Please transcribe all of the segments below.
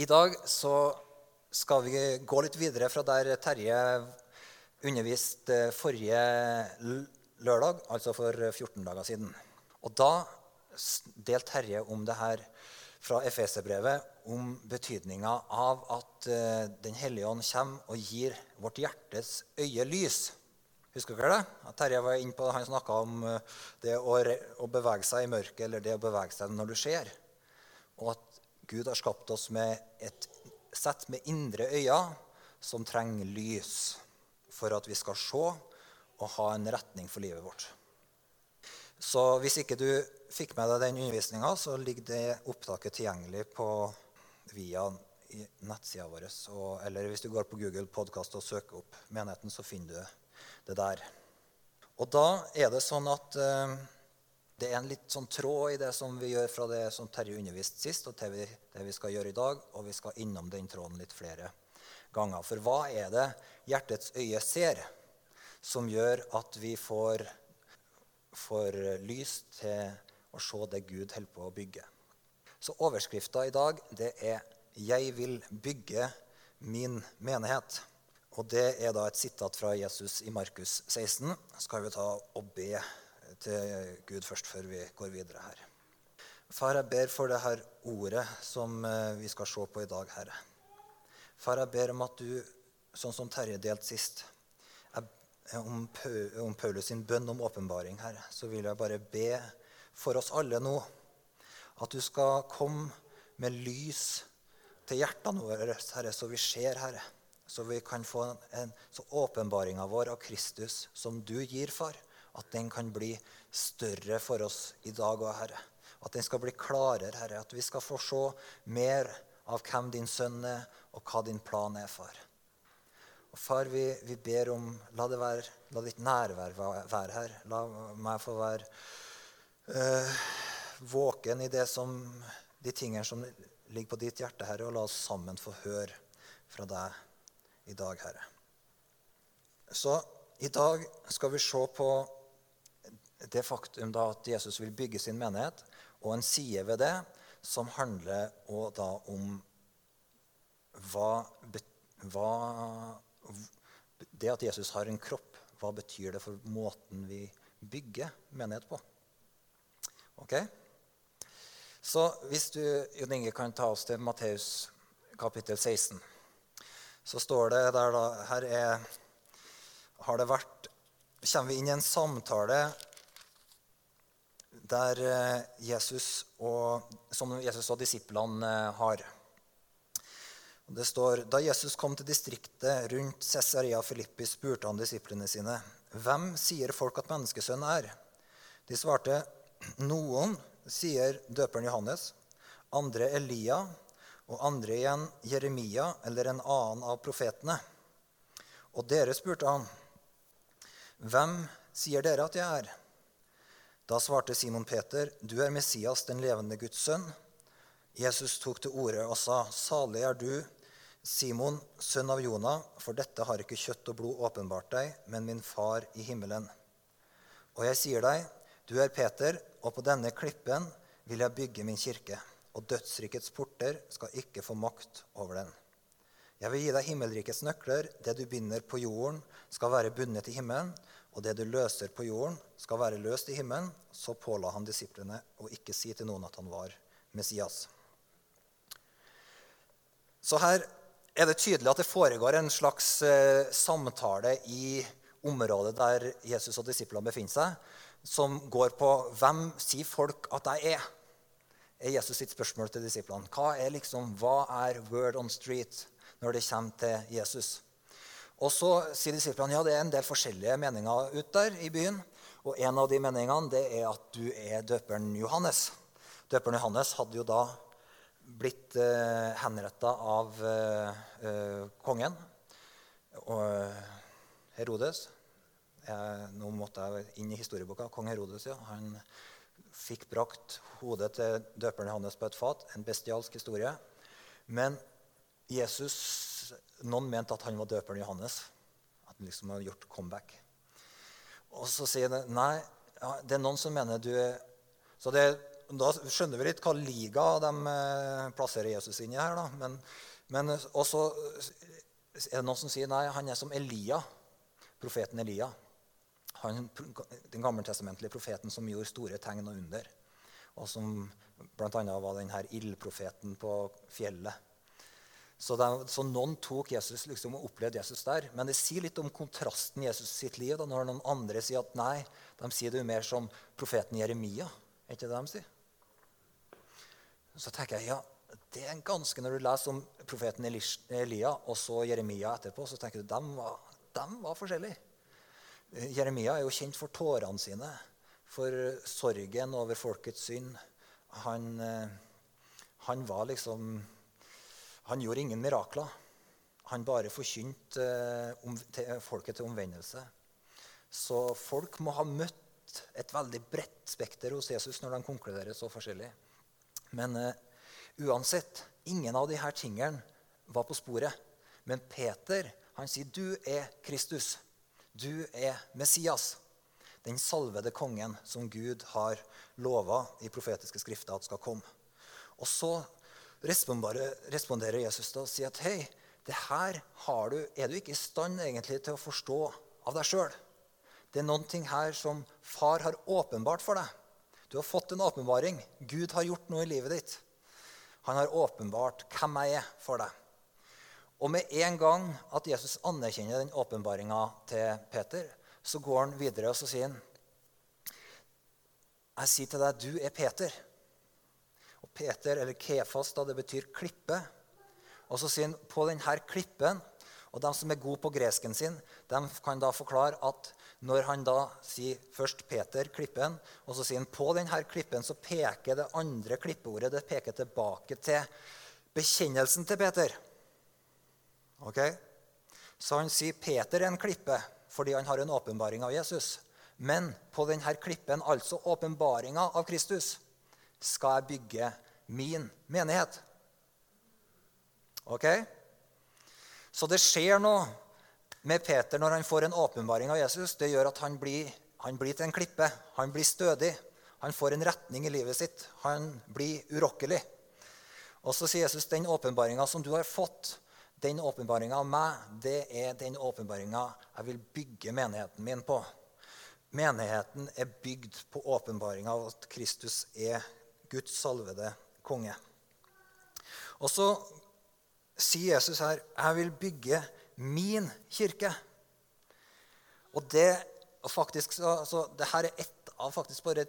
I dag så skal vi gå litt videre fra der Terje underviste forrige lørdag, altså for 14 dager siden. Og da delte Terje om det her fra Efeserbrevet, om betydninga av at eh, Den hellige ånd kommer og gir vårt hjertes øye lys. Husker dere det? At Terje var inne på det. Han snakka om eh, det å, bevege seg i mørket, eller det å bevege seg når du ser. Og at Gud har skapt oss med et sett med indre øyne som trenger lys for at vi skal se og ha en retning for livet vårt. Så hvis ikke du fikk med deg den undervisninga, så ligger det opptaket tilgjengelig på, via nettsida vår. eller hvis du går på Google Podkast og søker opp menigheten, så finner du det der. Og da er det sånn at uh, det er en litt sånn tråd i det som vi gjør fra det som Terje underviste sist, og til det vi skal gjøre i dag. Og vi skal innom den tråden litt flere ganger. For hva er det hjertets øye ser, som gjør at vi får, får lys til å se det Gud holder på å bygge? Så overskrifta i dag det er 'Jeg vil bygge min menighet'. Og Det er da et sitat fra Jesus i Markus 16. Skal vi ta og be til Gud først, før vi går videre her. Far, jeg ber for det her ordet som eh, vi skal se på i dag, Herre. Far, jeg ber om at du, sånn som Terje delte sist, om, om Paulus sin bønn om åpenbaring, Herre, så vil jeg bare be for oss alle nå at du skal komme med lys til hjertene våre, Herre, så vi ser, Herre. Så vi kan få en, så åpenbaringa vår av Kristus som du gir, far, at den kan bli større for oss i dag òg, Herre. At den skal bli klarere, Herre. At vi skal få se mer av hvem din sønn er, og hva din plan er, far. Og Far, vi, vi ber om La det være, la ditt nærvær være her. La meg få være øh, våken i som, de tingene som ligger på ditt hjerte, Herre, og la oss sammen få høre fra deg i dag, Herre. Så i dag skal vi se på det faktum da at Jesus vil bygge sin menighet, og en side ved det som handler da om hva, hva, Det at Jesus har en kropp, hva betyr det for måten vi bygger menighet på? Ok? Så hvis du Jon Inge, kan ta oss til Matteus kapittel 16, så står det der da Her er, har det vært Kommer vi inn i en samtale der eh, Jesus og, som Jesus og disiplene eh, har. Det står da Jesus kom til distriktet rundt Cesarea Filippi, spurte han disiplene sine, 'Hvem sier folk at menneskesønnen er?' De svarte, 'Noen sier døperen Johannes, andre Elia, og andre igjen Jeremia eller en annen av profetene.' Og dere spurte han, 'Hvem sier dere at jeg er?' Da svarte Simon Peter, 'Du er Messias, den levende Guds sønn.' Jesus tok til orde og sa, 'Salig er du, Simon, sønn av Jonah, for dette har ikke kjøtt og blod åpenbart deg, men min far i himmelen. Og jeg sier deg, du er Peter, og på denne klippen vil jeg bygge min kirke, og dødsrikets porter skal ikke få makt over den. Jeg vil gi deg himmelrikets nøkler. Det du binder på jorden, skal være bundet i himmelen, og det du løser på jorden, skal være løst i himmelen. Så påla han disiplene å ikke si til noen at han var Messias. Så her er det tydelig at det foregår en slags eh, samtale i området der Jesus og disiplene befinner seg, som går på hvem sier folk at jeg er? er Jesus sitt spørsmål til disiplene. Hva er, liksom, hva er word on street når det kommer til Jesus? Og så sier disiplene ja, det er en del forskjellige meninger ute der i byen. Og en av de meningene det er at du er døperen Johannes. Døperen Johannes hadde jo da blitt eh, henretta av eh, eh, kongen og eh, Herodes. Jeg, nå måtte jeg inn i historieboka. Kong Herodes ja, han fikk brakt hodet til døperen Johannes på et fat. En bestialsk historie. Men Jesus Noen mente at han var døperen Johannes. At han liksom hadde gjort comeback. Og så sier det nei, ja, det er noen som mener du er så det da skjønner vi litt hva liga de eh, plasserer Jesus inn i her. da. Men, men også er det noen som sier nei, han er som Elia, profeten Elia. Han, den gammeltestamentlige profeten som gjorde store tegn og under. Og som bl.a. var den her ildprofeten på fjellet. Så, det, så, noen tok Jesus liksom og opplevde Jesus der. Men det sier litt om kontrasten i Jesus sitt liv da, når noen andre sier at nei, de sier det jo mer som profeten Jeremia. Er ikke det de sier? Så tenker jeg ja, det er ganske Når du leser om profeten Elia og så Jeremia etterpå, så tenker du de var, de var forskjellige. Jeremia er jo kjent for tårene sine, for sorgen over folkets synd. Han, eh, han var liksom Han gjorde ingen mirakler. Han bare forkynte eh, til folket til omvendelse. Så folk må ha møtt et veldig bredt spekter hos Jesus når de konkluderer så forskjellig. Men uh, uansett, ingen av disse tingene var på sporet. Men Peter han sier, 'Du er Kristus. Du er Messias.' Den salvede kongen som Gud har lova i profetiske skrifter at skal komme. Og så responderer Jesus da og sier at hei, det her du, er du ikke i stand egentlig til å forstå av deg sjøl. Det er noen ting her som far har åpenbart for deg. Du har fått en åpenbaring. Gud har gjort noe i livet ditt. Han har åpenbart hvem jeg er for deg. Og med en gang at Jesus anerkjenner den åpenbaringa til Peter, så går han videre og så sier han, Jeg sier til deg, du er Peter. Peter, eller Kefas, da, det betyr klippe. Og så sier han, på denne klippen Og de som er gode på gresken sin, de kan da forklare at når han da sier først Peter, klippen, og så sier han på denne klippen, så peker det andre klippeordet det peker tilbake til bekjennelsen til Peter. Ok? Så han sier Peter er en klippe fordi han har en åpenbaring av Jesus. Men på denne klippen, altså åpenbaringa av Kristus, skal jeg bygge min menighet. Ok? Så det skjer noe med Peter når han får en åpenbaring av Jesus, det gjør at han blir, han blir, til en klippe. Han blir stødig. Han får en retning i livet sitt. Han blir urokkelig. Og så sier Jesus den åpenbaringa som du har fått, den åpenbaringa av meg, det er den åpenbaringa jeg vil bygge menigheten min på. Menigheten er bygd på åpenbaringa av at Kristus er Guds salvede konge. Og så sier Jesus her, 'Jeg vil bygge min kirke. Og det, og faktisk, så, det her er ett av faktisk bare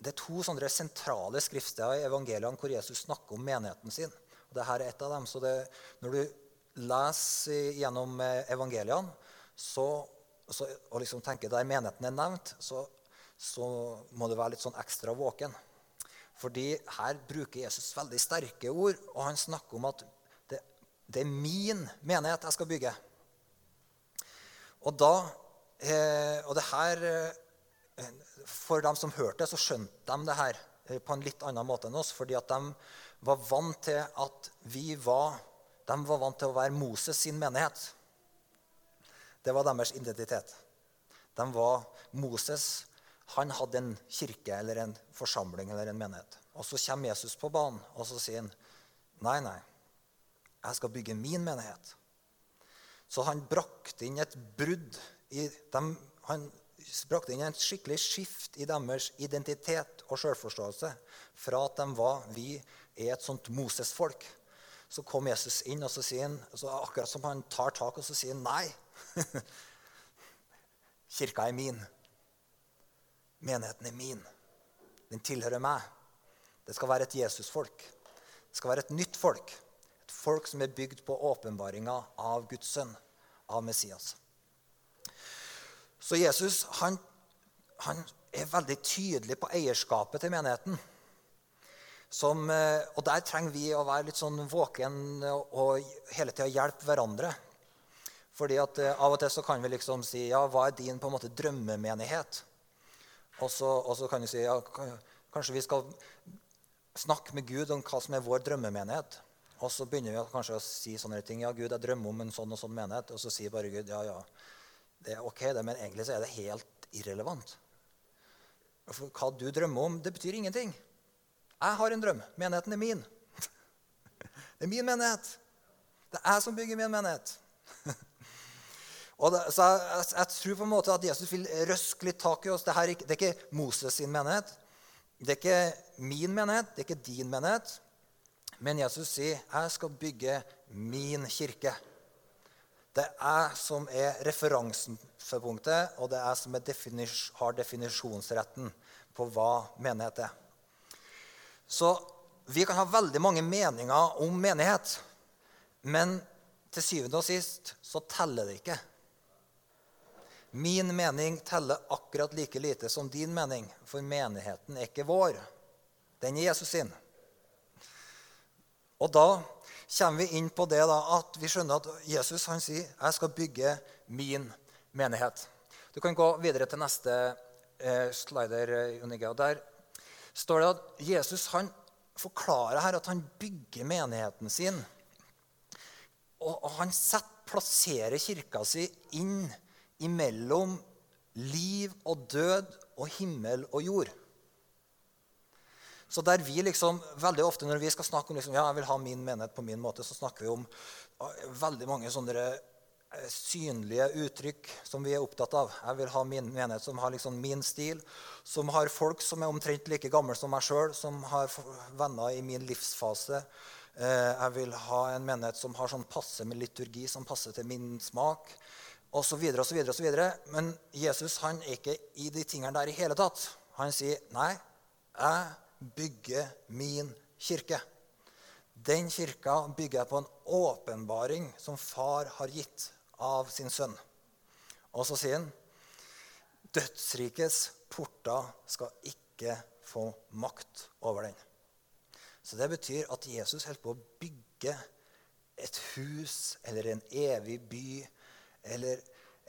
det er to sånne sentrale skriftsteder i evangeliene hvor Jesus snakker om menigheten sin. Og Dette er ett av dem. Så det, når du leser gjennom eh, evangeliene så, så, og liksom tenker der menigheten er nevnt, så, så må du være litt sånn ekstra våken. Fordi her bruker Jesus veldig sterke ord, og han snakker om at det er min menighet jeg skal bygge. Og da eh, Og det her eh, For dem som hørte, så skjønte de det her eh, på en litt annen måte enn oss. Fordi at de var vant til at vi var De var vant til å være Moses sin menighet. Det var deres identitet. De var Moses. Han hadde en kirke eller en forsamling eller en menighet. Og så kommer Jesus på banen, og så sier han nei, nei. Jeg skal bygge min menighet. Så han brakte inn et brudd dem. Han brakte inn et skikkelig skift i deres identitet og selvforståelse. Fra at de var Vi er et sånt Moses-folk. Så kom Jesus inn, og så sier han, så akkurat som han tar tak, og så sier han nei. Kirka er min. Menigheten er min. Den tilhører meg. Det skal være et Jesus-folk. Det skal være et nytt folk Et folk som er bygd på åpenbaringa av Guds sønn, av Messias. Så Jesus han, han er veldig tydelig på eierskapet til menigheten. Som, eh, og der trenger vi å være litt sånn våken og hele tida hjelpe hverandre. Fordi at eh, Av og til så kan vi liksom si ja, hva er din på en måte drømmemenighet? Og så, og så kan du si ja, kanskje vi skal snakke med Gud om hva som er vår drømmemenighet. Og så begynner vi kanskje å si sånne ting. Ja, Gud, jeg drømmer om en sånn og sånn menighet. Og så sier bare Gud ja, ja, det er ok, det, men egentlig så er det helt irrelevant. For hva du drømmer om, det betyr ingenting. Jeg har en drøm. Menigheten er min. Det er min menighet. Det er jeg som bygger min menighet. Det, så jeg, jeg, tror på en måte at Jesus vil røske litt tak i oss. Det, her, det er ikke Moses sin menighet. Det er ikke min menighet, det er ikke din menighet. Men Jesus sier, 'Jeg skal bygge min kirke'. Det er jeg som er referansen for punktet, og det er jeg som er definis har definisjonsretten på hva menighet er. Så vi kan ha veldig mange meninger om menighet, men til syvende og sist så teller det ikke. Min mening teller akkurat like lite som din mening, for menigheten er ikke vår. Den er Jesus sin. Og da kommer vi inn på det da, at vi skjønner at Jesus han sier 'Jeg skal bygge min menighet'. Du kan gå videre til neste eh, slider. Uniga. Og Der står det at Jesus han forklarer her at han bygger menigheten sin. Og han setter, plasserer kirka si inn imellom liv og død og himmel og jord. Så der vi liksom, veldig ofte Når vi skal snakke om liksom, ja, jeg vil ha min menighet på min måte, så snakker vi om veldig mange sånne eh, synlige uttrykk som vi er opptatt av. Jeg vil ha min menighet som har liksom min stil, som har folk som er omtrent like gamle som meg sjøl, som har venner i min livsfase. Eh, jeg vil ha en menighet som har sånn passe med liturgi, som passer til min smak osv. osv. Men Jesus han er ikke i de tingene der i hele tatt. Han sier, 'Nei, jeg bygger min kirke'. Den kirka bygger jeg på en åpenbaring som far har gitt av sin sønn. Og så sier han, 'Dødsrikets porter skal ikke få makt over den'. Så det betyr at Jesus holder på å bygge et hus eller en evig by eller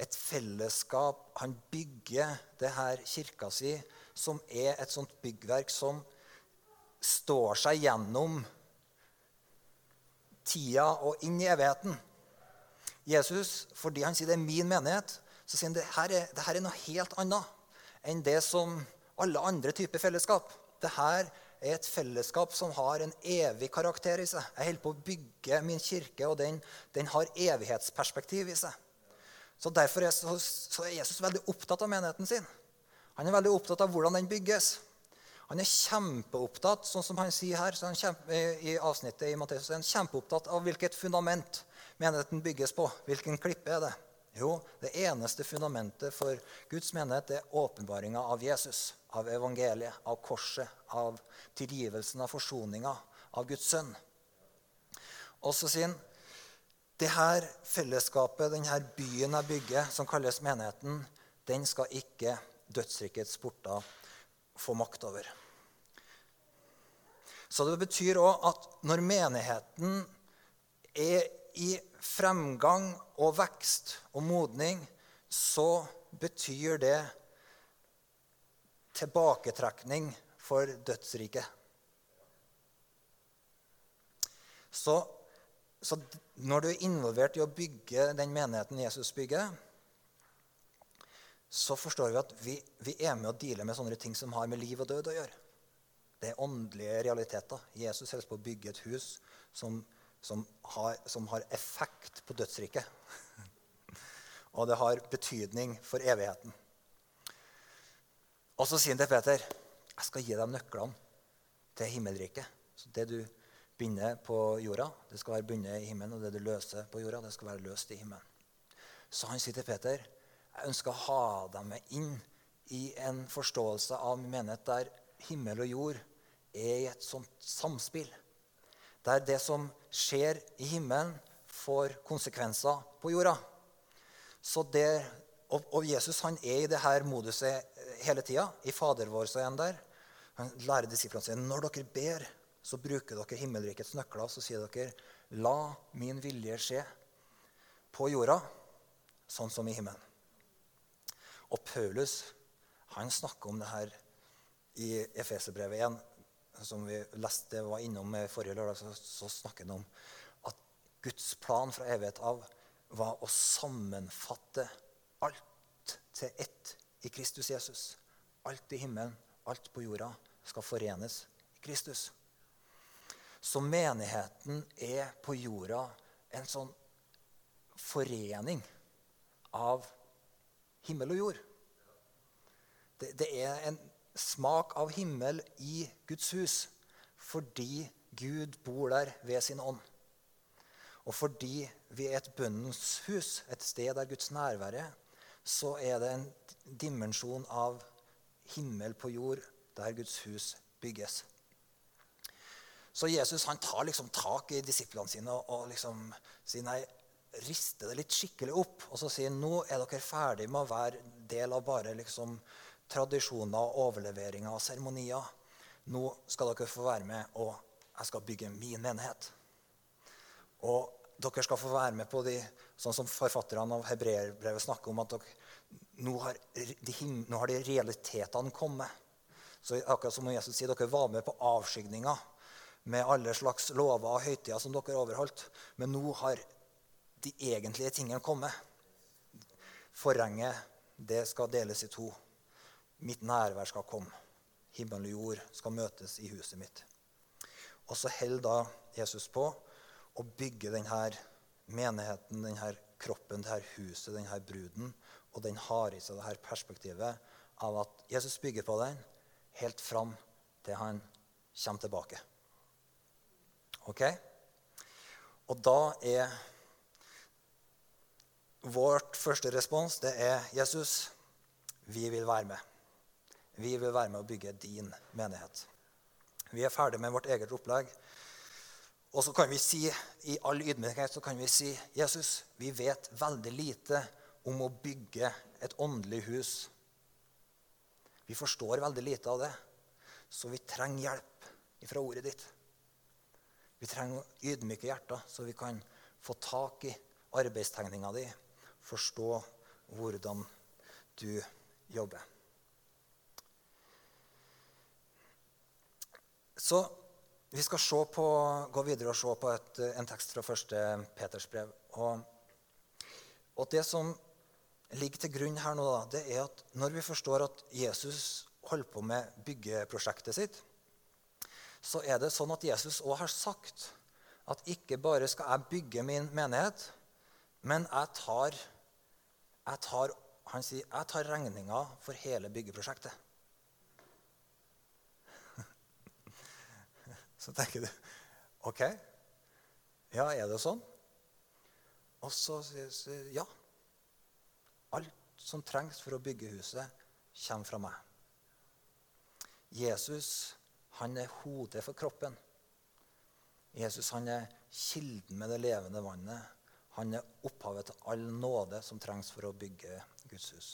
et fellesskap. Han bygger det her kirka si, som er et sånt byggverk som står seg gjennom tida og inn i evigheten. Jesus, fordi han sier det er min menighet, så sier han det her er, noe helt annet enn det som alle andre typer fellesskap. Det her er et fellesskap som har en evig karakter i seg. Jeg holder på å bygge min kirke, og den, den har evighetsperspektiv i seg. Så Derfor er, Jesus veldig opptatt av menigheten sin. Han er veldig opptatt av hvordan den bygges. Han er kjempeopptatt sånn som han sier her han kjempe, i avsnittet i Matteus, er kjempeopptatt av hvilket fundament menigheten bygges på. Hvilken klippe er det? Jo, det eneste fundamentet for Guds menighet er åpenbaringa av Jesus, av evangeliet, av korset, av tilgivelsen, av forsoninga, av Guds sønn. Og så sier han det her fellesskapet, denne byen jeg bygger, som kalles menigheten, den skal ikke dødsrikets porter få makt over. Så det betyr òg at når menigheten er i fremgang og vekst og modning, så betyr det tilbaketrekning for dødsriket. Så så når du er involvert i å bygge den menigheten Jesus bygger, så forstår vi at vi, vi er med å deale med sånne ting som har med liv og død å gjøre. Det er åndelige realiteter. Jesus helst på å bygge et hus som, som, har, som har, effekt på dødsriket. og det har betydning for evigheten. Og så sier han til Peter, 'Jeg skal gi deg nøklene til himmelriket.' Så det du binder på jorda, det skal være bundet i himmelen. Og det du løser på jorda, det skal være løst i himmelen. Så han sier til Peter jeg ønsker å ha deg med inn i en forståelse av min menighet der himmel og jord er i et sånt samspill. Der det som skjer i himmelen, får konsekvenser på jorda. Så det, og, og Jesus han er i det her moduset hele tida. I Fader vår så er han der. Han lærer disiplene sine når dere ber, så bruker dere himmelrikets nøkler så sier dere, 'La min vilje skje på jorda, sånn som i himmelen'. Og Paulus han snakker om det her i Efeserbrevet 1, som vi leste var innom forrige lørdag. Så, så snakker han om at Guds plan fra evighet av var å sammenfatte alt til ett i Kristus Jesus. Alt i himmelen alt på jorda skal forenes i Kristus. Så menigheten er på jorda en sånn forening av himmel og jord. Det, det, er en smak av himmel i Guds hus fordi Gud bor der ved sin ånd. Og fordi vi er et bønnens hus, et sted der Guds nærvær er, så er det en dimensjon av himmel på jord der Guds hus bygges. Så Jesus han tar liksom tak i disiplene sine og, liksom sier nei, rister det litt skikkelig opp. Og så sier han nå er dere ferdig med å være del av bare liksom tradisjoner, overleveringer og seremonier. Nå skal dere få være med, og jeg skal bygge min menighet. Og dere skal få være med på de, sånn som forfatterne av hebreerbrevet snakker om, at dere, nå, har de, nå har de realitetene kommet. Så akkurat som Jesus sier, dere var med på avskygninga med alle slags lover og høytider som dere overholdt. Men nå har de egentlige tingene kommet. Forhenget, det skal deles i to. Mitt nærvær skal komme. Himmel og jord skal møtes i huset mitt. Og så holder da Jesus på å bygge denne menigheten, denne kroppen, dette huset, denne bruden. Og den har i seg dette perspektivet av at Jesus bygger på den helt fram til han kommer tilbake. Ok? Og da er vårt første respons det er Jesus, vi vil være med. Vi vil være med å bygge din menighet. Vi er ferdig med vårt eget opplegg. Og så kan vi si, i all ydmykhet så kan vi si Jesus, vi vet veldig lite om å bygge et åndelig hus. Vi forstår veldig lite av det, så vi trenger hjelp fra ordet ditt. Vi trenger ydmyke hjerter, så vi kan få tak i arbeidstegninga di, forstå hvordan du jobber. Så vi skal på, gå videre og se på et, en tekst fra første Peters brev. Og, og, det som ligger til grunn her nå, da, det er at når vi forstår at Jesus holder på med byggeprosjektet sitt, så er det sånn at Jesus òg har sagt at ikke bare skal jeg bygge min menighet, men jeg tar, jeg tar han sier jeg tar regninga for hele byggeprosjektet. Så tenker du OK, ja, er det sånn? Og så sier ja. Alt som trengs for å bygge huset, kommer fra meg. Jesus, han er hodet for kroppen. Jesus han er kilden med det levende vannet. Han er opphavet til all nåde som trengs for å bygge Guds hus.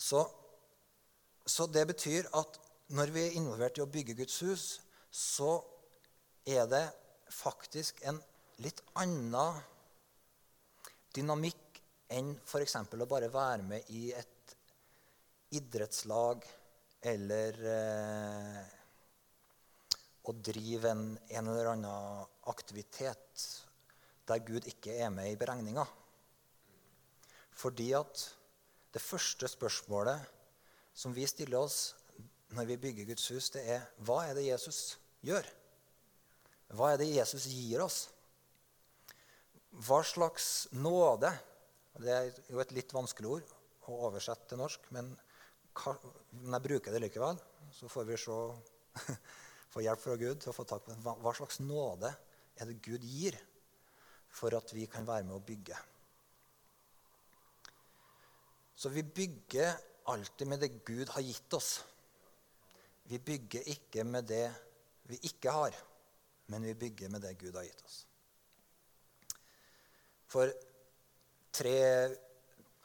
Så, så det betyr at når vi er involvert i å bygge Guds hus, så er det faktisk en litt annen dynamikk enn f.eks. å bare være med i et idrettslag eller eh, å drive en, en, eller annen aktivitet der Gud ikke er med i beregninga. Fordi at det første spørsmålet som vi stiller oss når vi bygger Guds hus, det er hva er det Jesus gjør? Hva er det Jesus gir oss? Hva slags nåde Det er jo et litt vanskelig ord å oversette til norsk, men når jeg bruker det likevel, så får vi se, få hjelp fra Gud til å få tak på det. Hva slags nåde er det Gud gir for at vi kan være med å bygge? Så vi bygger alltid med det Gud har gitt oss. Vi bygger ikke med det vi ikke har, men vi bygger med det Gud har gitt oss. For tre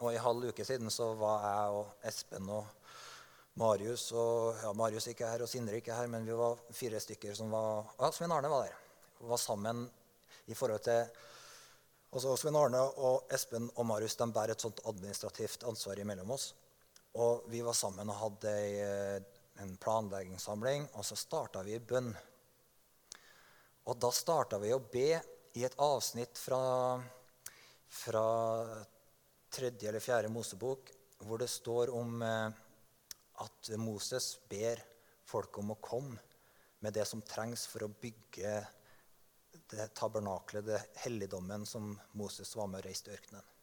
og en halv uke siden så var jeg og Espen og Marius og ja, Marius ikke her, og Sindre ikke her, men vi var fire stykker som var Ja, Svein Arne var der. Vi var sammen i forhold til altså Svein Arne og Espen og Marius de bærer et sånt administrativt ansvar imellom oss. Og vi var sammen og hadde ei en planleggingssamling, og så starta vi i bønn. Og da starta vi å be i et avsnitt fra, fra tredje eller fjerde Mosebok hvor det står om eh, at Moses ber folk om å komme med det som trengs for å bygge det tabernaklet, det helligdommen som Moses var med og reiste i ørkenen.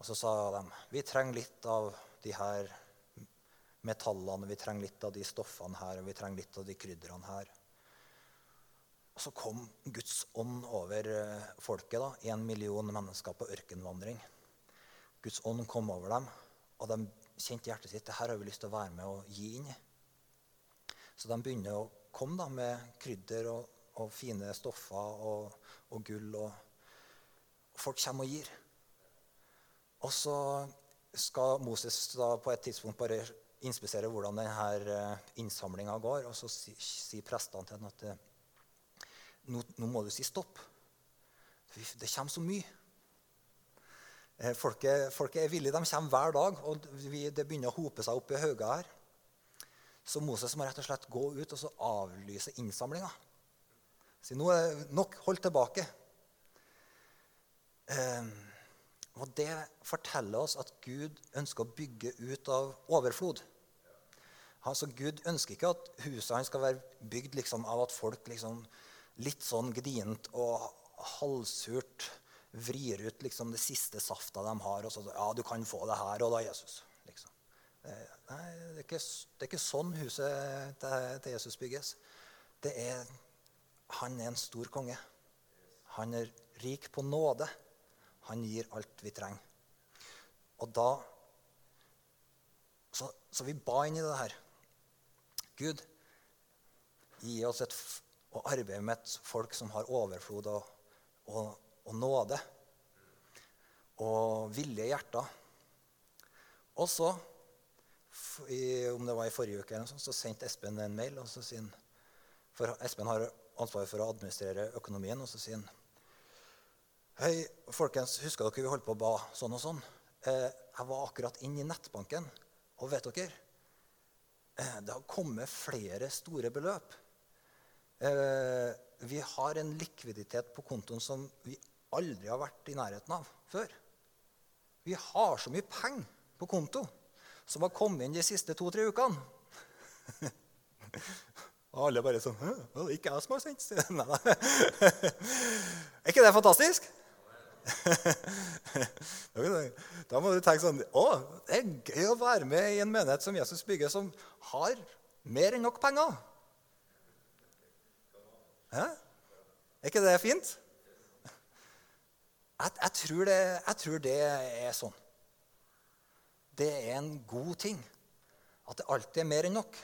Og så sa de vi trenger litt av de her metallene, vi trenger litt av de stoffene her, og vi trenger litt av de krydderne her. Og så kom Guds ånd over eh, folket. da, En million mennesker på ørkenvandring. Guds ånd kom over dem, og de kjente hjertet sitt det her har vi lyst til å være med og gi inn. Så de begynner å komme da, med krydder og, og fine stoffer og, og gull. Og, og, folk kommer og gir. Og så skal Moses da på et tidspunkt bare inspisere hvordan denne eh, innsamlinga går. Og så sier si prestene til ham at eh, nå, nå, må du si stopp. Det kommer så mye. Eh, folket, folket, er villige. De kommer hver dag, og vi, det begynner å hope seg opp i hauger her. Så Moses må rett og slett gå ut og så avlyse innsamlinga. Si nå er det nok. Hold tilbake. Eh, og Det forteller oss at Gud ønsker å bygge ut av overflod. Altså, Gud ønsker ikke at huset hans skal være bygd liksom, av at folk liksom, litt sånn gdient og halvsurt vrir ut liksom, det siste safta de har. Og så ja, du kan få det her og da, Jesus. Liksom. Nei, det er, ikke, det er ikke sånn huset til, Jesus bygges. Det er, han er en stor konge. Han er rik på nåde. Han gir alt vi trenger. Og da Så, så vi ba inn i det her. Gud, gi oss et, å arbeide med et folk som har overflod og, og, og nåde. Og villige hjerter. Og så, om det var i forrige uke, eller sånt, så sendte Espen en mail. og så sier han, For Espen har ansvaret for å administrere økonomien. Og så sier han Hei, folkens, husker dere vi holdt på å ba sånn og sånn? Eh, jeg var akkurat inn i nettbanken, og vet dere eh, Det har kommet flere store beløp. Eh, vi har en likviditet på kontoen som vi aldri har vært i nærheten av før. Vi har så mye penger på konto som har kommet inn de siste to-tre ukene. Og alle bare sånn Det er ikke jeg som har sendt. Er ikke det fantastisk? da må du tenke sånn Å, det er gøy å være med i en menighet som Jesus bygger, som har mer enn nok penger. Hæ? Er ikke det fint? Jeg, jeg, tror det, jeg, tror det, er sånn. Det er en god ting. At det alltid er mer enn nok.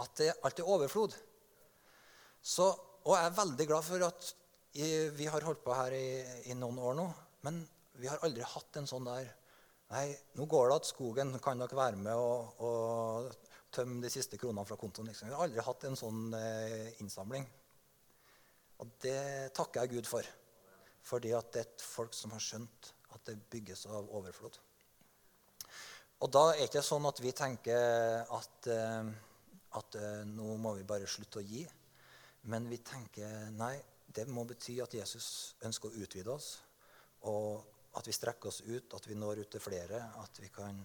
At det alltid er overflod. Så, og jeg er veldig glad for at vi har holdt på her i, i, noen år nå, men vi har aldri hatt en sånn der Nei, nå går det at skogen kan dere være med og, og tømme de siste kronene fra kontoen. Liksom. Vi har aldri hatt en sånn eh, innsamling. Og det takker jeg Gud for. Fordi at det er et folk som har skjønt at det bygges av overflod. Og da er det ikke sånn at vi tenker at, eh, at eh, nå må vi bare slutte å gi. Men vi tenker nei, det må bety at Jesus ønsker å utvide oss, og at vi strekker oss ut, at vi når ut til flere, at vi kan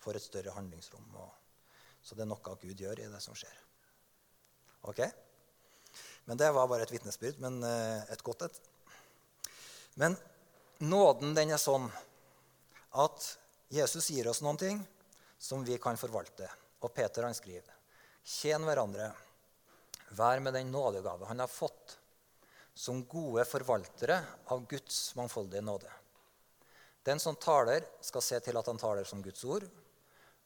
få et større handlingsrom. så det er noe Gud gjør i det som skjer. Ok? Men Det var bare et vitnesbyrd, men eh, et godt et. Men nåden den er sånn at Jesus gir oss noen ting som vi kan forvalte. Og Peter han skriver.: Tjen hverandre, vær med den nådegave han har fått som gode forvaltere av Guds mangfoldige nåde. Den som taler, skal se til at han taler som Guds ord,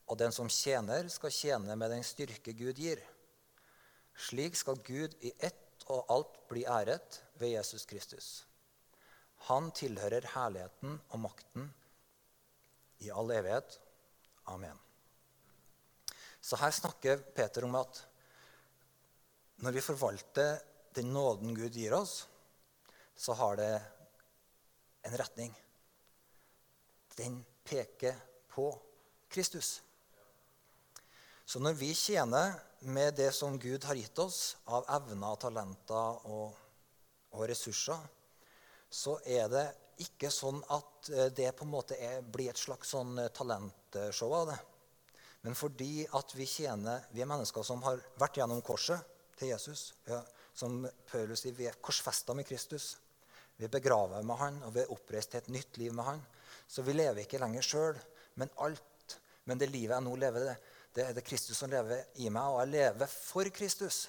og den som tjener, skal tjene med den styrke Gud gir. Slik skal Gud i ett og alt bli æret ved Jesus Kristus. Han tilhører herligheten og makten i all evighet. Amen. Så her snakker Peter om at når vi forvalter den nåden Gud gir oss, så har det en retning. Den peker på Kristus. Så når vi tjener med det som Gud har gitt oss av evner, talenter og, og ressurser, så er det ikke sånn at eh, det på en måte er, blir et slags sånn eh, talentshow av det. men fordi at vi tjener Vi er mennesker som har vært gjennom korset til Jesus. Ja, som Paulus sier, vi er korsfesta med Kristus. Vi er begravet med han, og vi er oppreist til et nytt liv med han. Så vi lever ikke lenger sjøl, men alt. Men det livet jeg nå lever, det, det er det Kristus som lever i meg, og jeg lever for Kristus.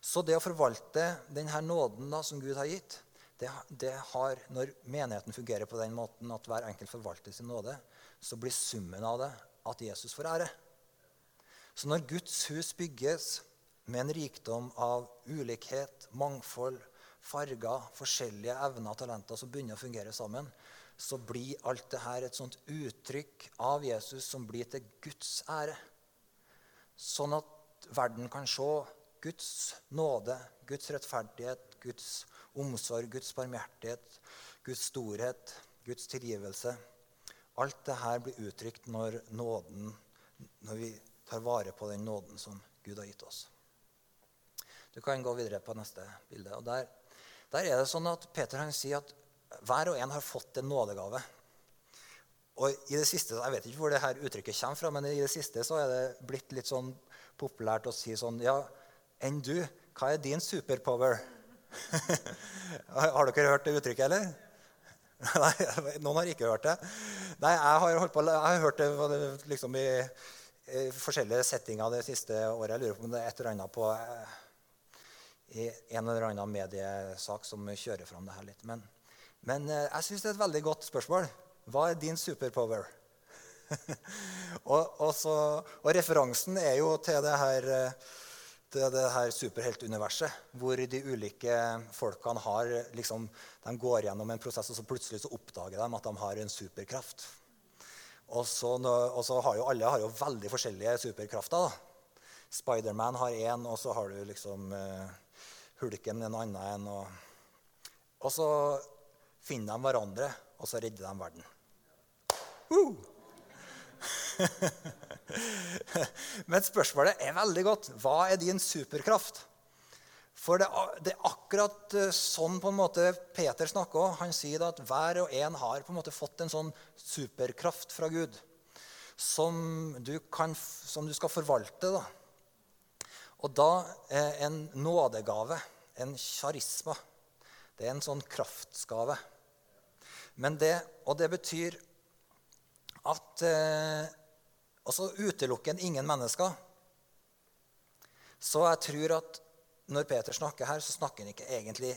Så det å forvalte denne nåden da, som Gud har gitt, det, det, har, Når menigheten fungerer på den måten at hver enkelt forvalter sin nåde, så blir summen av det at Jesus får ære. Så når Guds hus bygges med en rikdom av ulikhet, mangfold, farger, forskjellige evner og talenter som begynner å fungere sammen, så blir alt det her et sånt uttrykk av Jesus som blir til Guds ære. Sånn at verden kan se Guds nåde, Guds rettferdighet, Guds omsorg, Guds barmhjertighet, Guds storhet, Guds tilgivelse. Alt det her blir uttrykt når, nåden, når vi tar vare på den nåden som Gud har gitt oss. Du kan gå videre på neste bilde. og Der, der er det sånn at Peter han sier at hver og en har fått en nådegave. Og i det siste, Jeg vet ikke hvor det her uttrykket kommer fra, men i det siste så er det blitt litt sånn populært å si sånn Ja, enn du, hva er din superpower? har dere hørt det uttrykket, eller? Nei, noen har ikke hørt det. Nei, jeg har, på, jeg har hørt det liksom i, i, forskjellige settinger det siste året. Jeg lurer på om det er et eller annet på eh, i en eller annen mediesak som kjører fram det her litt. Men men eh, jeg syns det er et veldig godt spørsmål. Hva er din superpower? og, og, så, og, referansen er jo til det her, eh, til det her superheltuniverset, hvor de ulike folkene har, liksom, de går gjennom en prosess, og så plutselig så oppdager de at de har en superkraft. Og så, og så har jo alle har jo veldig forskjellige superkrafter. Spiderman har én, og så har du liksom uh, Hulken en annen en. Og, og så finner de hverandre, og så redder de verden. Uh! Men spørsmålet er veldig godt. Hva er din superkraft? For det, er akkurat eh, sånn på en måte Peter snakker. Han sier at hver og en har på en måte fått en sånn superkraft fra Gud som du, kan, som du skal forvalte. Da. Og da er en nådegave, en charisma, det er en sånn kraftsgave. Men det, og det betyr at eh, Altså utelukker en ingen mennesker. Så jeg tror at når Peter snakker her, så snakker han ikke egentlig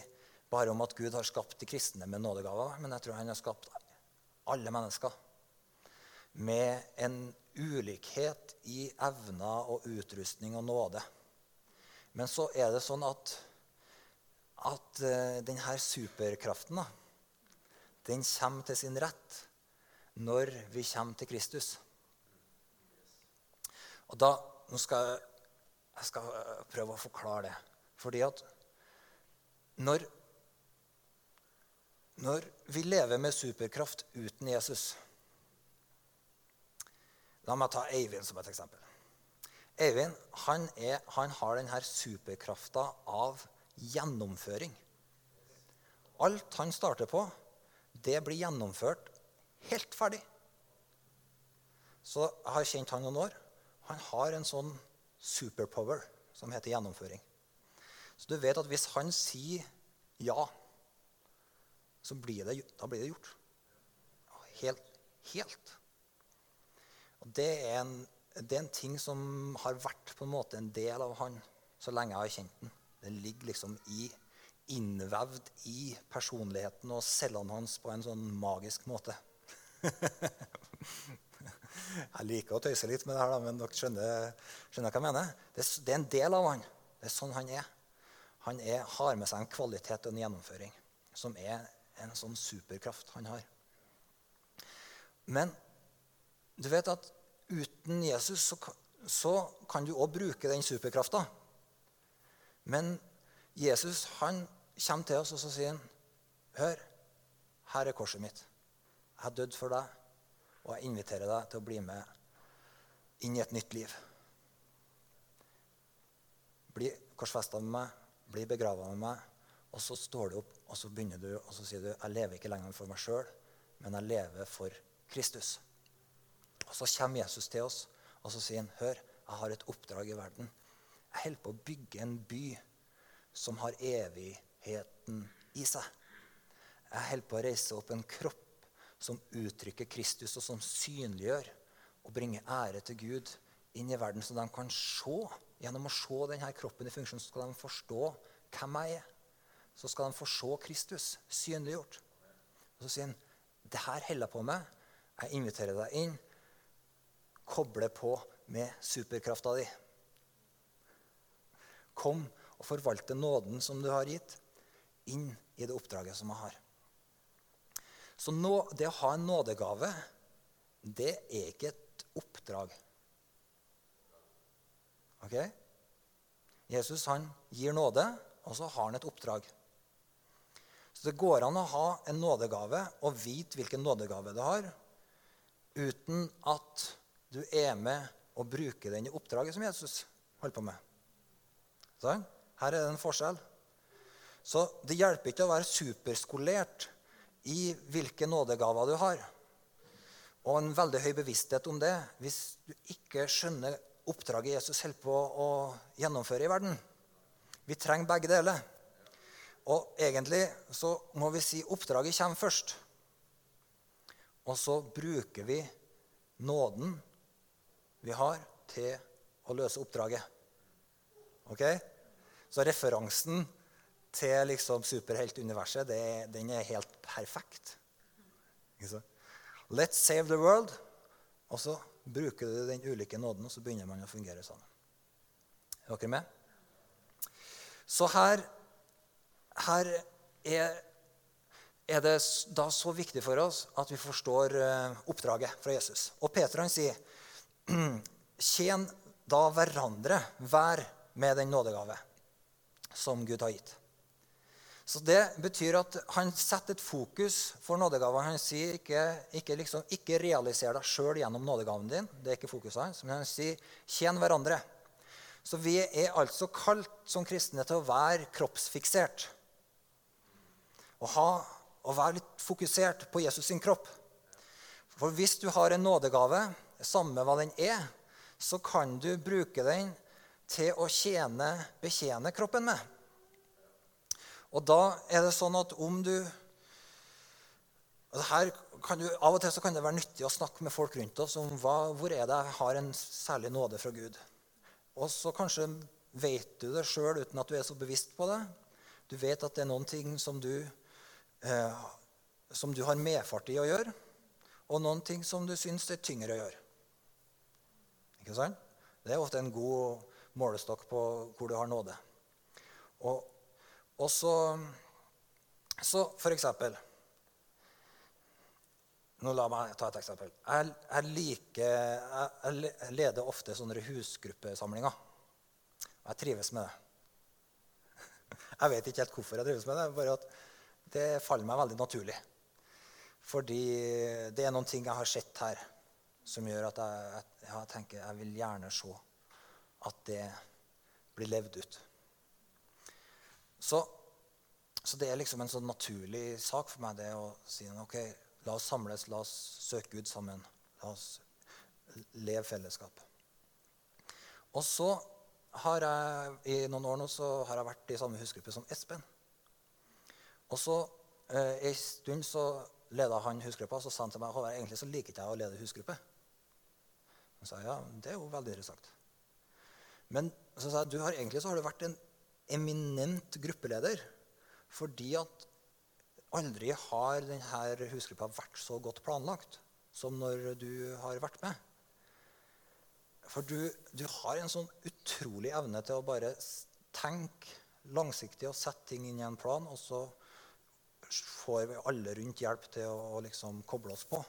bare om at Gud har skapt de kristne med nådegaver, men jeg tror han har skapt alle mennesker med en ulikhet i evner og utrustning og nåde. Men så er det sånn at, at uh, denne superkraften da, den kommer til sin rett når vi kommer til Kristus. Og da, nå skal jeg, jeg skal prøve å forklare det. Fordi at når, når vi lever med superkraft uten Jesus La meg ta Eivind som et eksempel. Eivind han, er, han har denne superkrafta av gjennomføring. Alt han starter på, det blir gjennomført helt ferdig. Så jeg har kjent han noen år. Han har en sånn superpower som heter gjennomføring. Så du vet at hvis han sier ja, så blir det, da blir det gjort. Helt. helt. Og det er, en, det er en ting som har vært på en måte en del av han så lenge jeg har kjent den. Den ligger liksom i innvevd i personligheten og cellene hans på en sånn magisk måte. jeg liker å tøyse litt med det her, men dere skjønner, skjønner hva jeg mener. Det, det, er en del av han. Det er sånn han er. Han er, har med seg en kvalitet og en gjennomføring som er en sånn superkraft han har. Men du vet at uten Jesus så, så kan du òg bruke den superkrafta. Men Jesus han kommer til oss og så sier han, 'Hør, her er korset mitt. Jeg har dødd for deg, og jeg inviterer deg til å bli med inn i et nytt liv.' Bli korsfesta med meg, bli begrava med meg, og så står du opp og så begynner du, og så sier du, 'Jeg lever ikke lenger for meg sjøl, men jeg lever for Kristus.' Og så kommer Jesus til oss og så sier han, hør, jeg har et oppdrag i verden. Jeg holder på å bygge en by som har evigheten i seg. Jeg holder på å reise opp en kropp som uttrykker Kristus, og som synliggjør og bringer ære til Gud inn i verden, så de kan se. Gjennom å se denne kroppen i funksjon så skal de forstå hvem jeg er. Så skal de få se Kristus synliggjort. Og så sier han, det her holder jeg på med. Jeg inviterer deg inn. Koble på med superkrafta di. Kom og forvalte nåden som du har gitt, inn i det oppdraget som jeg har. Så nå, det å ha en nådegave, det er ikke et oppdrag. Ok? Jesus han gir nåde, og så har han et oppdrag. Så det går an å ha en nådegave og vite hvilken nådegave du har, uten at du er med og bruker den i oppdraget som Jesus holder på med. Så, Her er det en forskjell. Så det hjelper ikke å være superskolert i hvilke nådegaver du har. Og en veldig høy bevissthet om det hvis du ikke skjønner oppdraget Jesus holder på å gjennomføre i verden. Vi trenger begge deler. Og egentlig så må vi si oppdraget kommer først. Og så bruker vi nåden vi har, til å løse oppdraget. Ok? Så referansen til liksom superheltuniverset, den er helt perfekt. Let's save the world. Og så bruker du den ulike nåden, og så begynner man å fungere sammen. Er dere med? Så her, her er, er, det da så viktig for oss at vi forstår uh, oppdraget fra Jesus. Og Peter han sier, tjen da hverandre hver med den nådegave som Gud har gitt. Så Det betyr at han setter et fokus for nådegaven. Han sier ikke, ikke, liksom, ikke realiser deg sjøl gjennom nådegaven din. Det er ikke fokuset hans. Men han sier tjen hverandre. Så vi er altså kalt som kristne til å være kroppsfiksert. Å, ha, å være litt fokusert på Jesus sin kropp. For hvis du har en nådegave, samme hva den er, så kan du bruke den til å tjene, betjene kroppen med. Og da er det sånn at om du, du Av og til så kan det være nyttig å snakke med folk rundt oss om hva, hvor er det jeg har en særlig nåde fra Gud. Og så kanskje vet du det sjøl uten at du er så bevisst på det. Du vet at det er noen ting som du, eh, som du har medfart i å gjøre, og noen ting som du syns er tyngre å gjøre. Ikke sant? Det er ofte en god målestokk på hvor du har nåde. Og og så, så for eksempel nå La meg ta et eksempel. Jeg, jeg, liker, jeg, leder ofte sånne husgruppesamlinger. Jeg trives med det. Jeg vet ikke helt hvorfor jeg trives med det. bare at Det faller meg veldig naturlig. Fordi det er noen ting jeg har sett her, som gjør at jeg, jeg tenker jeg vil gjerne se at det blir levd ut. Så, så, det er liksom en sånn naturlig sak for meg det å si ok, la oss samles, la oss søke Gud sammen. La oss leve fellesskap. Og så har jeg i noen år nå så har jeg vært i samme husgruppe som Espen. Og så eh, En stund så leda han husgruppa, og så sa han til meg at egentlig så liker ikke jeg å lede husgruppe. Så sa ja, det er jo veldig interessant. Men så sa jeg, du har egentlig så har du vært en eminent gruppeleder fordi at aldri har denne husgruppa vært så godt planlagt som når du har vært med. For du, du har en sånn utrolig evne til å bare tenke langsiktig og sette ting inn i en plan, og så får vi alle rundt hjelp til å, å liksom koble oss på.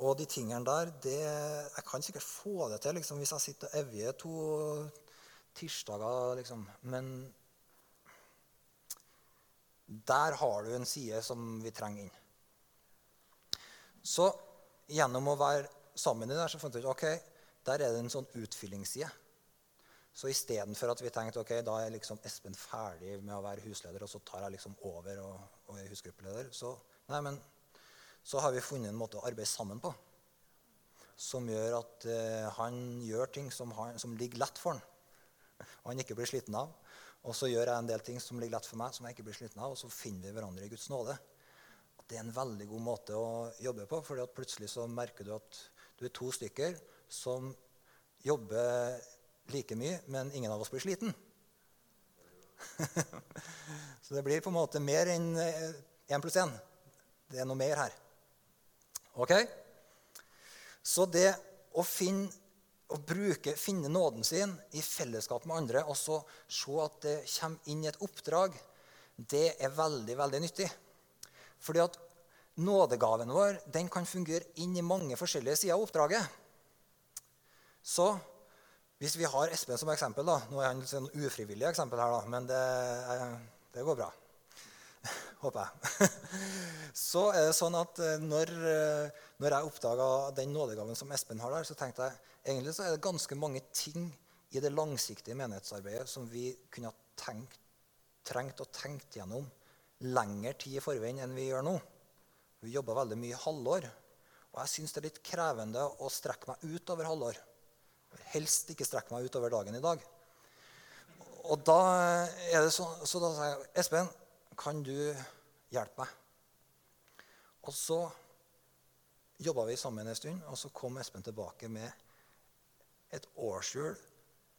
Og de tingene der det, Jeg kan sikkert få det til liksom, hvis jeg sitter og evjer to tirsdager, liksom. Men der har du en side som vi trenger inn. Så gjennom å være sammen i det, så fant vi ut ok, der er det en sånn utfyllingsside. Så istedenfor at vi tenkte ok, da er liksom Espen ferdig med å være husleder, og så tar jeg liksom over og, og er husgruppeleder, så, nei, men, så har vi funnet en måte å arbeide sammen på. som gjør at uh, han gjør ting som, han, som, ligger lett for han, og han ikke blir sliten av. Og så gjør jeg en del ting som ligger lett for meg, som jeg ikke blir sliten av, og så finner vi hverandre i Guds nåde. Det er en veldig god måte å jobbe på, for plutselig så merker du at du er to stykker som jobber like mye, men ingen av oss blir sliten. så det blir på en måte mer enn én eh, pluss én. Det er noe mer her. Ok? Så det å finne, å bruke, finne nåden sin i fellesskap med andre og så se at det kommer inn i et oppdrag, det er veldig, veldig nyttig. Fordi at nådegaven vår den kan fungere inn i mange forskjellige sider av oppdraget. Så hvis vi har Espen som eksempel da, Nå er han et sånn ufrivillig eksempel her, da, men det, det går bra. Håper jeg. Så er det sånn at eh, når, eh, når jeg oppdaga den nådegaven som Espen har der, så tenkte jeg egentlig så er det ganske mange ting i det langsiktige menighetsarbeidet som vi kunne ha trengt og tenkt gjennom lengre tid i forveien enn vi gjør nå. Vi jobber veldig mye halvår. Og jeg syns det er litt krevende å strekke meg ut over halvår helst ikke strekke meg utover dagen i dag. Og da er det så, så da sier jeg Espen, kan du hjelpe meg? Og så jobba vi sammen en stund, og så kom Espen tilbake med et årshjul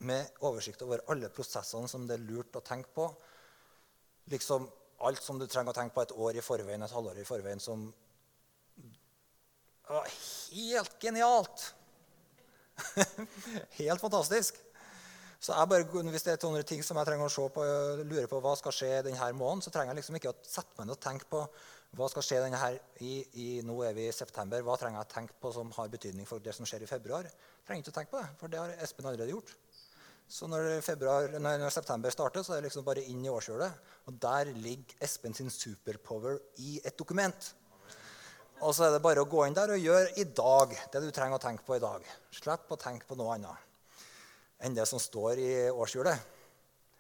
med oversikt over alle prosessene som det er lurt å tenke på. Liksom alt som du trenger å tenke på et år i forveien, et halvår i forveien, som var helt genialt. Helt fantastisk. Så jeg bare, Hvis det er 200 ting som jeg trenger å se på, lure på hva skal skje denne måneden, så trenger jeg liksom ikke å sette meg ned og tenke på hva skal skje denne her i, i, Nå er vi i september. Hva trenger jeg å tenke på som har betydning for det som skjer i februar? Trenger ikke å tenke på det, for det har Espen allerede gjort. Så når, februar, når, september starter, så er det liksom bare inn i årshjulet. Og der ligger Espen sin superpower i et dokument. Og så er det bare å gå inn der og gjøre i dag det du trenger å tenke på i dag. Slipp å tenke på noe annet enn det som står i årshjulet.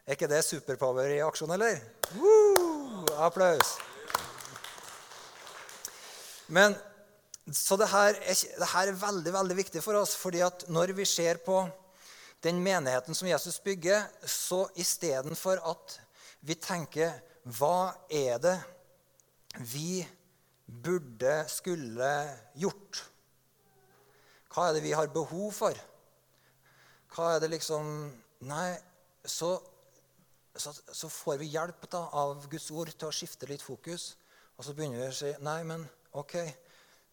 Er ikke det superpower i aksjon, eller? Woo! Applaus. Men, så det her, er, det her, er, veldig veldig viktig for oss. fordi at når vi ser på den menigheten som Jesus bygger, så istedenfor at vi tenker Hva er det vi burde, skulle gjort. Hva er det vi har behov for? Hva er det liksom Nei, så, så, så får vi hjelp da, av Guds ord til å skifte litt fokus. Og så begynner vi å si Nei, men OK,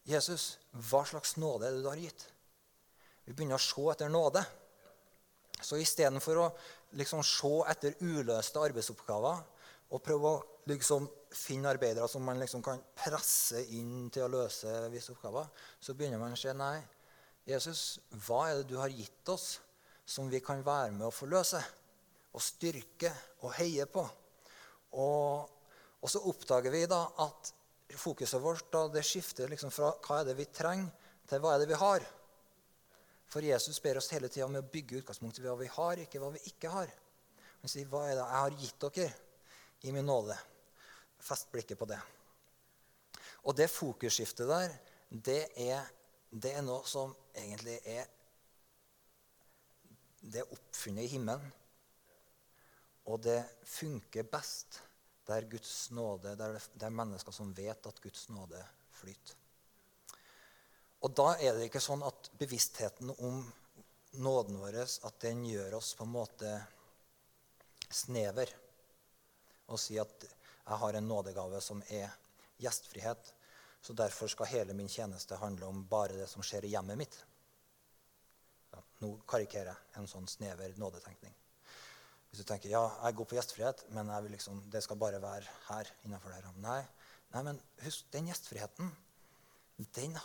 Jesus, hva slags nåde er det du har gitt? Vi begynner å se etter nåde. Så istedenfor å liksom se etter uløste arbeidsoppgaver og prøve å liksom finne arbeidere som man liksom kan presse inn til å løse visse oppgaver, så begynner man å se nei, Jesus, hva er det du har gitt oss som vi kan være med å forløse og styrke og heie på? Og, og så oppdager vi da at fokuset vårt da, det skifter liksom fra hva er det vi trenger, til hva er det vi har. For Jesus ber oss hele tida om å bygge utgangspunktet ved hva vi har, ikke hva vi ikke har. Han sier, 'Hva er det jeg har gitt dere i min nåde?' Fest blikket på det. Og det fokusskiftet der, det er, det er noe som egentlig er Det er oppfunnet i himmelen. Og det funker best der Guds nåde, der det er mennesker som vet at Guds nåde flyter. Og da er det ikke sånn at bevisstheten om nåden vår at den gjør oss på en måte snever. Og si at jeg har en nådegave som er gjestfrihet. Så derfor skal hele min tjeneste handle om bare det som skjer i hjemmet mitt. Ja, nå karikerer jeg en sånn snever nådetenkning. Hvis du tenker ja, jeg går på gjestfrihet, men liksom, det skal bare være her. innenfor det. Nei, nei, men husk, den gjestfriheten den,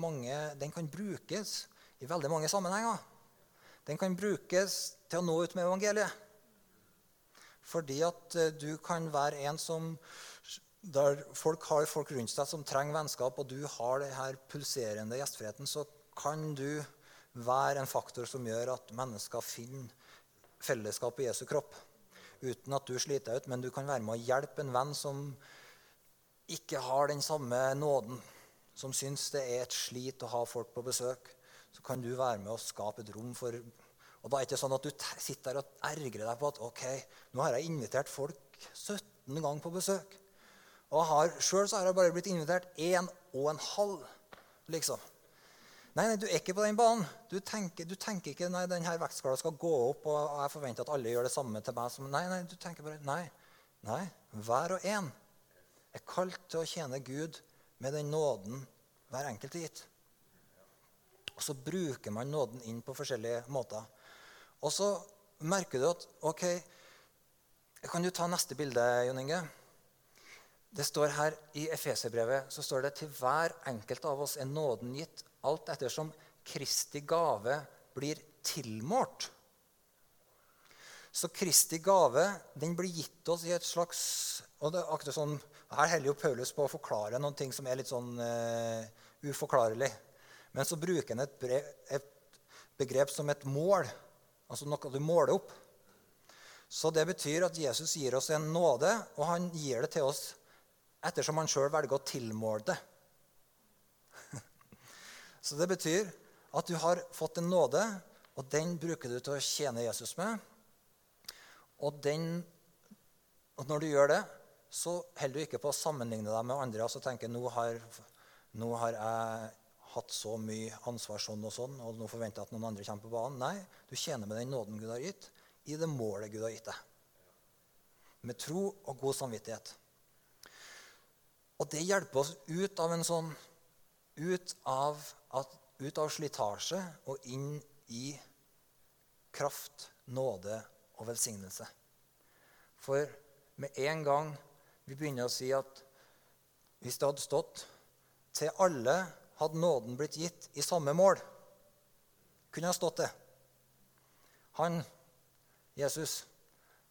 mange, den kan brukes i veldig mange sammenhenger. Den kan brukes til å nå ut med evangeliet. Fordi at eh, du kan være en som der folk har folk rundt seg som trenger vennskap, og du har denne pulserende gjestfriheten, så kan du være en faktor som gjør at mennesker finner fellesskap i Jesu kropp. Uten at du sliter deg ut, men du kan være med å hjelpe en venn som ikke har den samme nåden. Som syns det er et slit å ha folk på besøk. så kan du være med å skape et rom for Og da er det ikke sånn at du sitter der og ergrer deg på at ok, nå har jeg invitert folk 17 ganger på besøk. Og sjøl har jeg bare blitt invitert én og en halv, liksom. Nei, nei, du er ikke på den banen. Du tenker, du tenker ikke nei, denne vektskala skal gå opp, og jeg forventer at alle gjør det samme til meg. Som, nei, nei, du tenker bare Nei. nei hver og en er kalt til å tjene Gud med den nåden hver enkelt er gitt. Og så bruker man nåden inn på forskjellige måter. Og så merker du at OK, kan du ta neste bilde, Jon Inge? Det står her I Efeserbrevet så står det til hver enkelt av oss er nåden gitt, alt ettersom Kristi gave blir tilmålt. Så Kristi gave den blir gitt oss i et slags og det er akkurat sånn, Her holder jo Paulus på å forklare noen ting som er litt sånn uh, uforklarlig. Men så bruker han et, et, begrep som et mål, altså noe du måler opp. Så det betyr at Jesus gir oss en nåde, og han gir det til oss ettersom han sjøl velger å tilmåle det. Så det betyr at du har fått en nåde, og den bruker du til å tjene Jesus med. Og, den, og når du gjør det, så holder du ikke på å sammenligne deg med andre. altså tenker nå har, nå har jeg hatt så mye ansvar sånn og sånn, og nå forventer jeg at noen andre kommer på banen. Nei, du tjener med den nåden Gud har gitt, i det målet Gud har gitt deg. Med tro og god samvittighet. Og det hjelper oss ut av en sånn ut av, at, av slitasje og inn i kraft, nåde og velsignelse. For med en gang vi begynner å si at hvis det hadde stått til alle hadde nåden blitt gitt i samme mål, kunne ha stått det. Han, Jesus,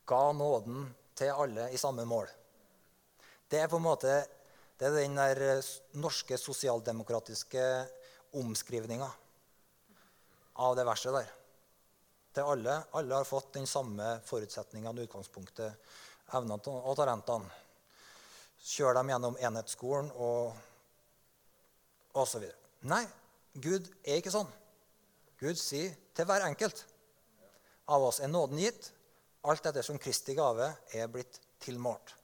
ga nåden til alle i samme mål. Det er på en måte det er den der eh, norske sosialdemokratiske omskrivninga av det verset der. Til alle. Alle har fått den samme forutsetningene, utgangspunktet, evnene og talentene Kjør dem gjennom enhetsskolen og osv. Nei, Gud er ikke sånn. Gud sier til hver enkelt av oss er nåden gitt, alt etter som Kristi gave er blitt tilmålt.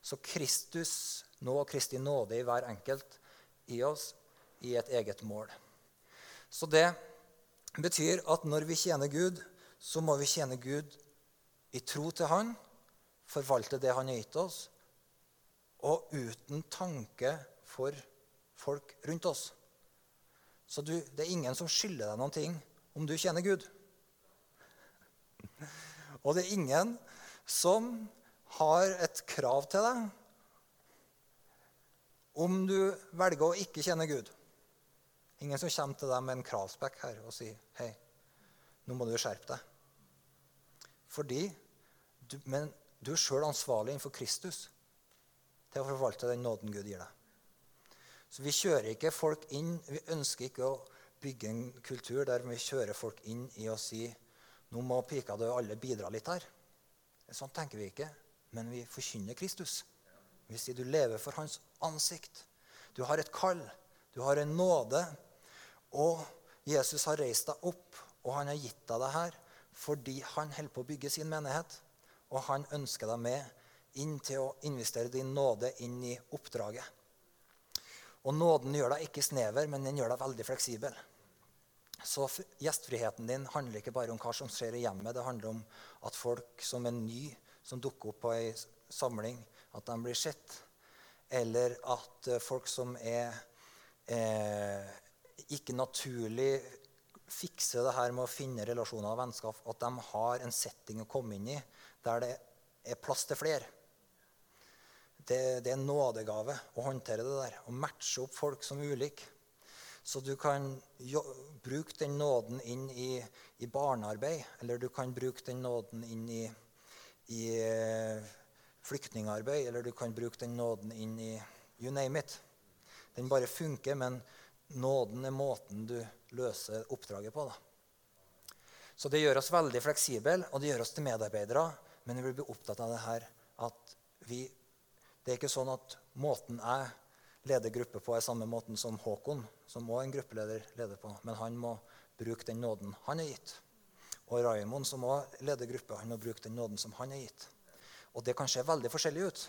Så Kristus nå Kristi nåde i hver enkelt i oss i et eget mål. Så det betyr at når vi tjener Gud, så må vi tjene Gud i tro til Han, forvalte det Han har gitt oss, og uten tanke for folk rundt oss. Så du, det er ingen som skylder deg noen ting om du kjenner Gud. Og det er ingen som har et krav til deg om du velger å ikke kjenne Gud. Ingen som kommer til deg med en kravspekk her og sier hei, nå må du skjerpe deg. Fordi du, Men du er sjøl ansvarlig innenfor Kristus til å forvalte den nåden Gud gir deg. Så vi kjører ikke folk inn. Vi ønsker ikke å bygge en kultur der vi kjører folk inn i å si nå må pika du alle bidra litt her. Sånn tenker vi ikke. Men vi forkynner Kristus. Vi sier du lever for hans ansikt. Du har et kall. Du har en nåde. Og Jesus har reist deg opp, og han har gitt deg det her fordi han holder på å bygge sin menighet. Og han ønsker deg med inn til å investere din nåde inn i oppdraget. Og nåden gjør deg ikke snever, men den gjør deg veldig fleksibel. Så gjestfriheten din handler ikke bare om hva som skjer i hjemmet. Det handler om at folk som er ny, som dukker opp på ei samling, at de blir sett. Eller at eh, folk som er eh, ikke naturlig fikser det her med å finne relasjoner og vennskap, at de har en setting å komme inn i der det er plass til flere det, det, er en nådegave å håndtere det der. Å matche opp folk som ulike. Så du kan jo, bruke den nåden inn i, i, barnearbeid, eller du kan bruke den nåden inn i, i uh, flyktningarbeid, eller du kan bruke den nåden inn i you name it. Den bare funker, men nåden er måten du løser oppdraget på. Da. Så det gjør oss veldig fleksible, og det gjør oss til medarbeidere. Men vi blir opptatt av det her at vi det er ikke sånn at måten jeg leder gruppe på, er samme måten som Håkon, som også en gruppeleder, leder på. Men han må bruke den nåden han er gitt. Og Raymond, som også leder gruppe, han må bruke den nåden som han er gitt. Og det kan se veldig forskjellig ut.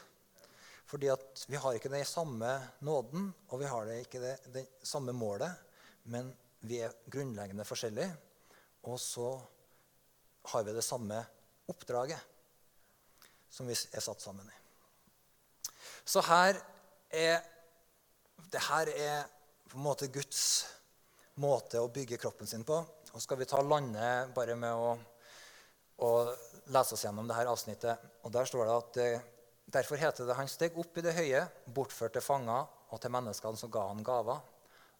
Fordi at vi har ikke den samme nåden, og vi har ikke det, det samme målet. Men vi er grunnleggende forskjellige. Og så har vi det samme oppdraget som vi er satt sammen i. Så her er det her er på en måte Guds måte å bygge kroppen sin på. Og skal vi ta landet bare med å, å lese oss gjennom dette avsnittet. Og Der står det at eh, derfor heter det han steg opp i det høye, bortført til fanger og til menneskene som ga han gaver.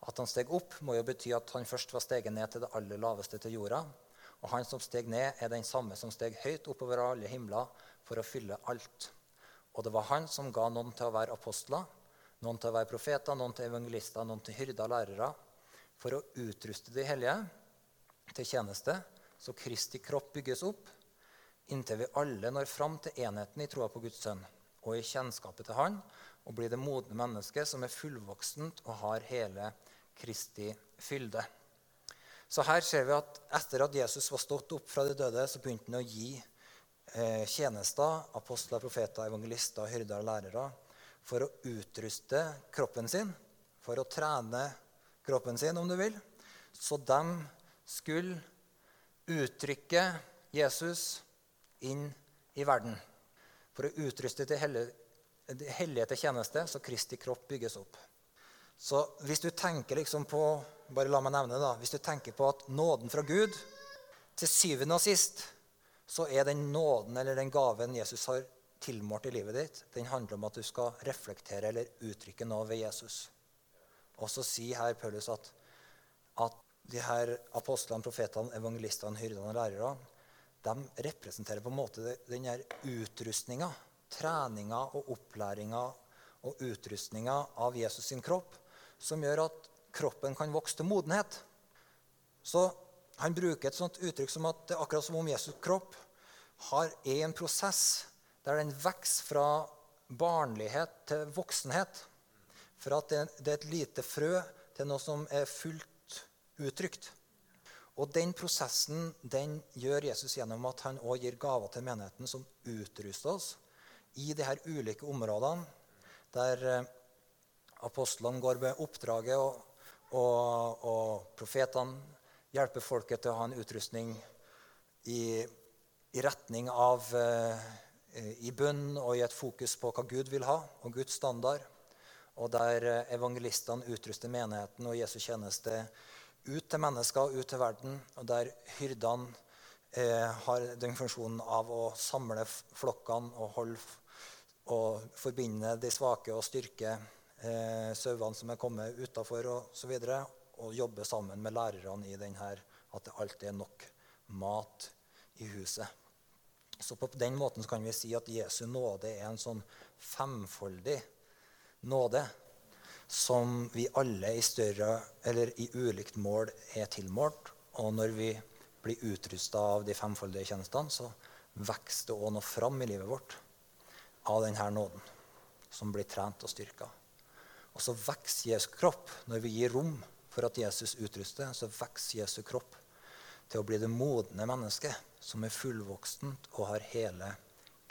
At han steg opp, må jo bety at han først var steget ned til det aller laveste til jorda. Og han som steg ned, er den samme som steg høyt oppover alle himler for å fylle alt. Og det var han som ga noen til å være apostler, noen til å være profeter, noen til evangelister, noen til hyrder og lærere, for å utruste de hellige til tjeneste, så Kristi kropp bygges opp, inntil vi alle når fram til enheten i troa på Guds sønn og i kjennskapet til Han, og blir det modne mennesket som er fullvoksent og har hele Kristi fylde. Så her ser vi at etter at Jesus var stått opp fra de døde, så begynte han å gi eh, tjenester, apostler, profeter, evangelister, hyrder og lærere for å utruste kroppen sin, for å trene kroppen sin, om du vil, så de skulle uttrykke Jesus inn i verden. For å utruste til hellige til tjeneste, så Kristi kropp bygges opp. Så hvis du tenker liksom på bare la meg nevne da, hvis du tenker på at nåden fra Gud til syvende og sist så er den nåden eller den gaven Jesus har tilmålt i livet ditt, den handler om at du skal reflektere eller uttrykke noe ved Jesus. Og så sier her Paulus at, at de her apostlene, profetene, evangelistene, hyrdene og lærerne de representerer på en måte den her utrustninga, treninga og opplæringa og utrustninga av Jesus sin kropp som gjør at kroppen kan vokse til modenhet. Så han bruker et sånt uttrykk som at det er akkurat som om Jesus' kropp har, en prosess der den vokser fra barnlighet til voksenhet. Fra at det er et lite frø til noe som er fullt uttrykt. Og den prosessen den gjør Jesus gjennom at han òg gir gaver til menigheten som utruster oss i de her ulike områdene der eh, apostlene går med oppdraget, og, og, og profetene hjelper folket til å ha en utrustning i, i retning av eh, i bunn og i et fokus på hva Gud vil ha, og Guds standard. Og der eh, evangelistene utruster menigheten og Jesus tjeneste ut til mennesker, ut til verden. Og der hyrdene eh, har den funksjonen av å samle flokkene og, holde, og forbinde de svake og styrke eh, sauene som er kommet utafor osv. Og, og, jobbe sammen med lærerne i denne, at det alltid er nok mat i huset. Så på den måten kan vi si at Jesu nåde er en sånn femfoldig nåde som vi alle i større eller i ulikt mål er tilmålt. Og når vi blir utrusta av de femfoldige tjenestene, så vokser det òg noe fram i livet vårt av denne nåden, som blir trent og styrka. Og så vokser Jesu kropp når vi gir rom for at Jesus utruster. Så vokser Jesu kropp til å bli det modne mennesket som er fullvoksent og har hele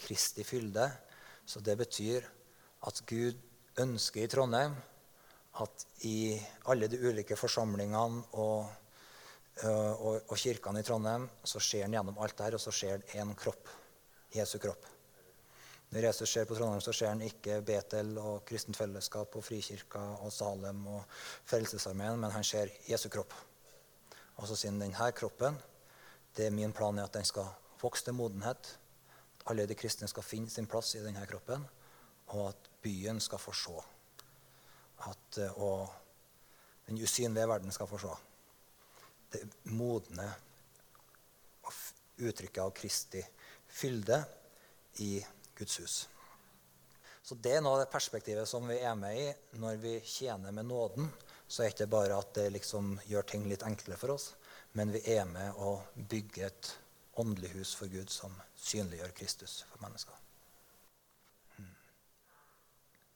Kristi fylde. Så det betyr at Gud ønsker i Trondheim at i alle de ulike forsamlingene og, og, og kirkene i Trondheim så ser han gjennom alt det her, og så ser han én kropp. Jesu kropp. Når Jesus ser på Trondheim, så ser han ikke Betel og Kristent Fellesskap og Frikirka og Salem og Frelsesarmeen, men han ser Jesu kropp. Og så sier han denne kroppen det er min plan er at den skal vokse til modenhet. At alle de kristne skal finne sin plass i denne kroppen. Og at byen skal få se. At, eh, og den usynlige verden skal få se. Det modne uttrykket av Kristi fylde i Guds hus. Så Det er noe av det perspektivet som vi er med i når vi tjener med nåden. Så er det ikke bare at det liksom gjør ting litt enklere for oss, men vi er med å bygge et åndelig hus for Gud som synliggjør Kristus for mennesker.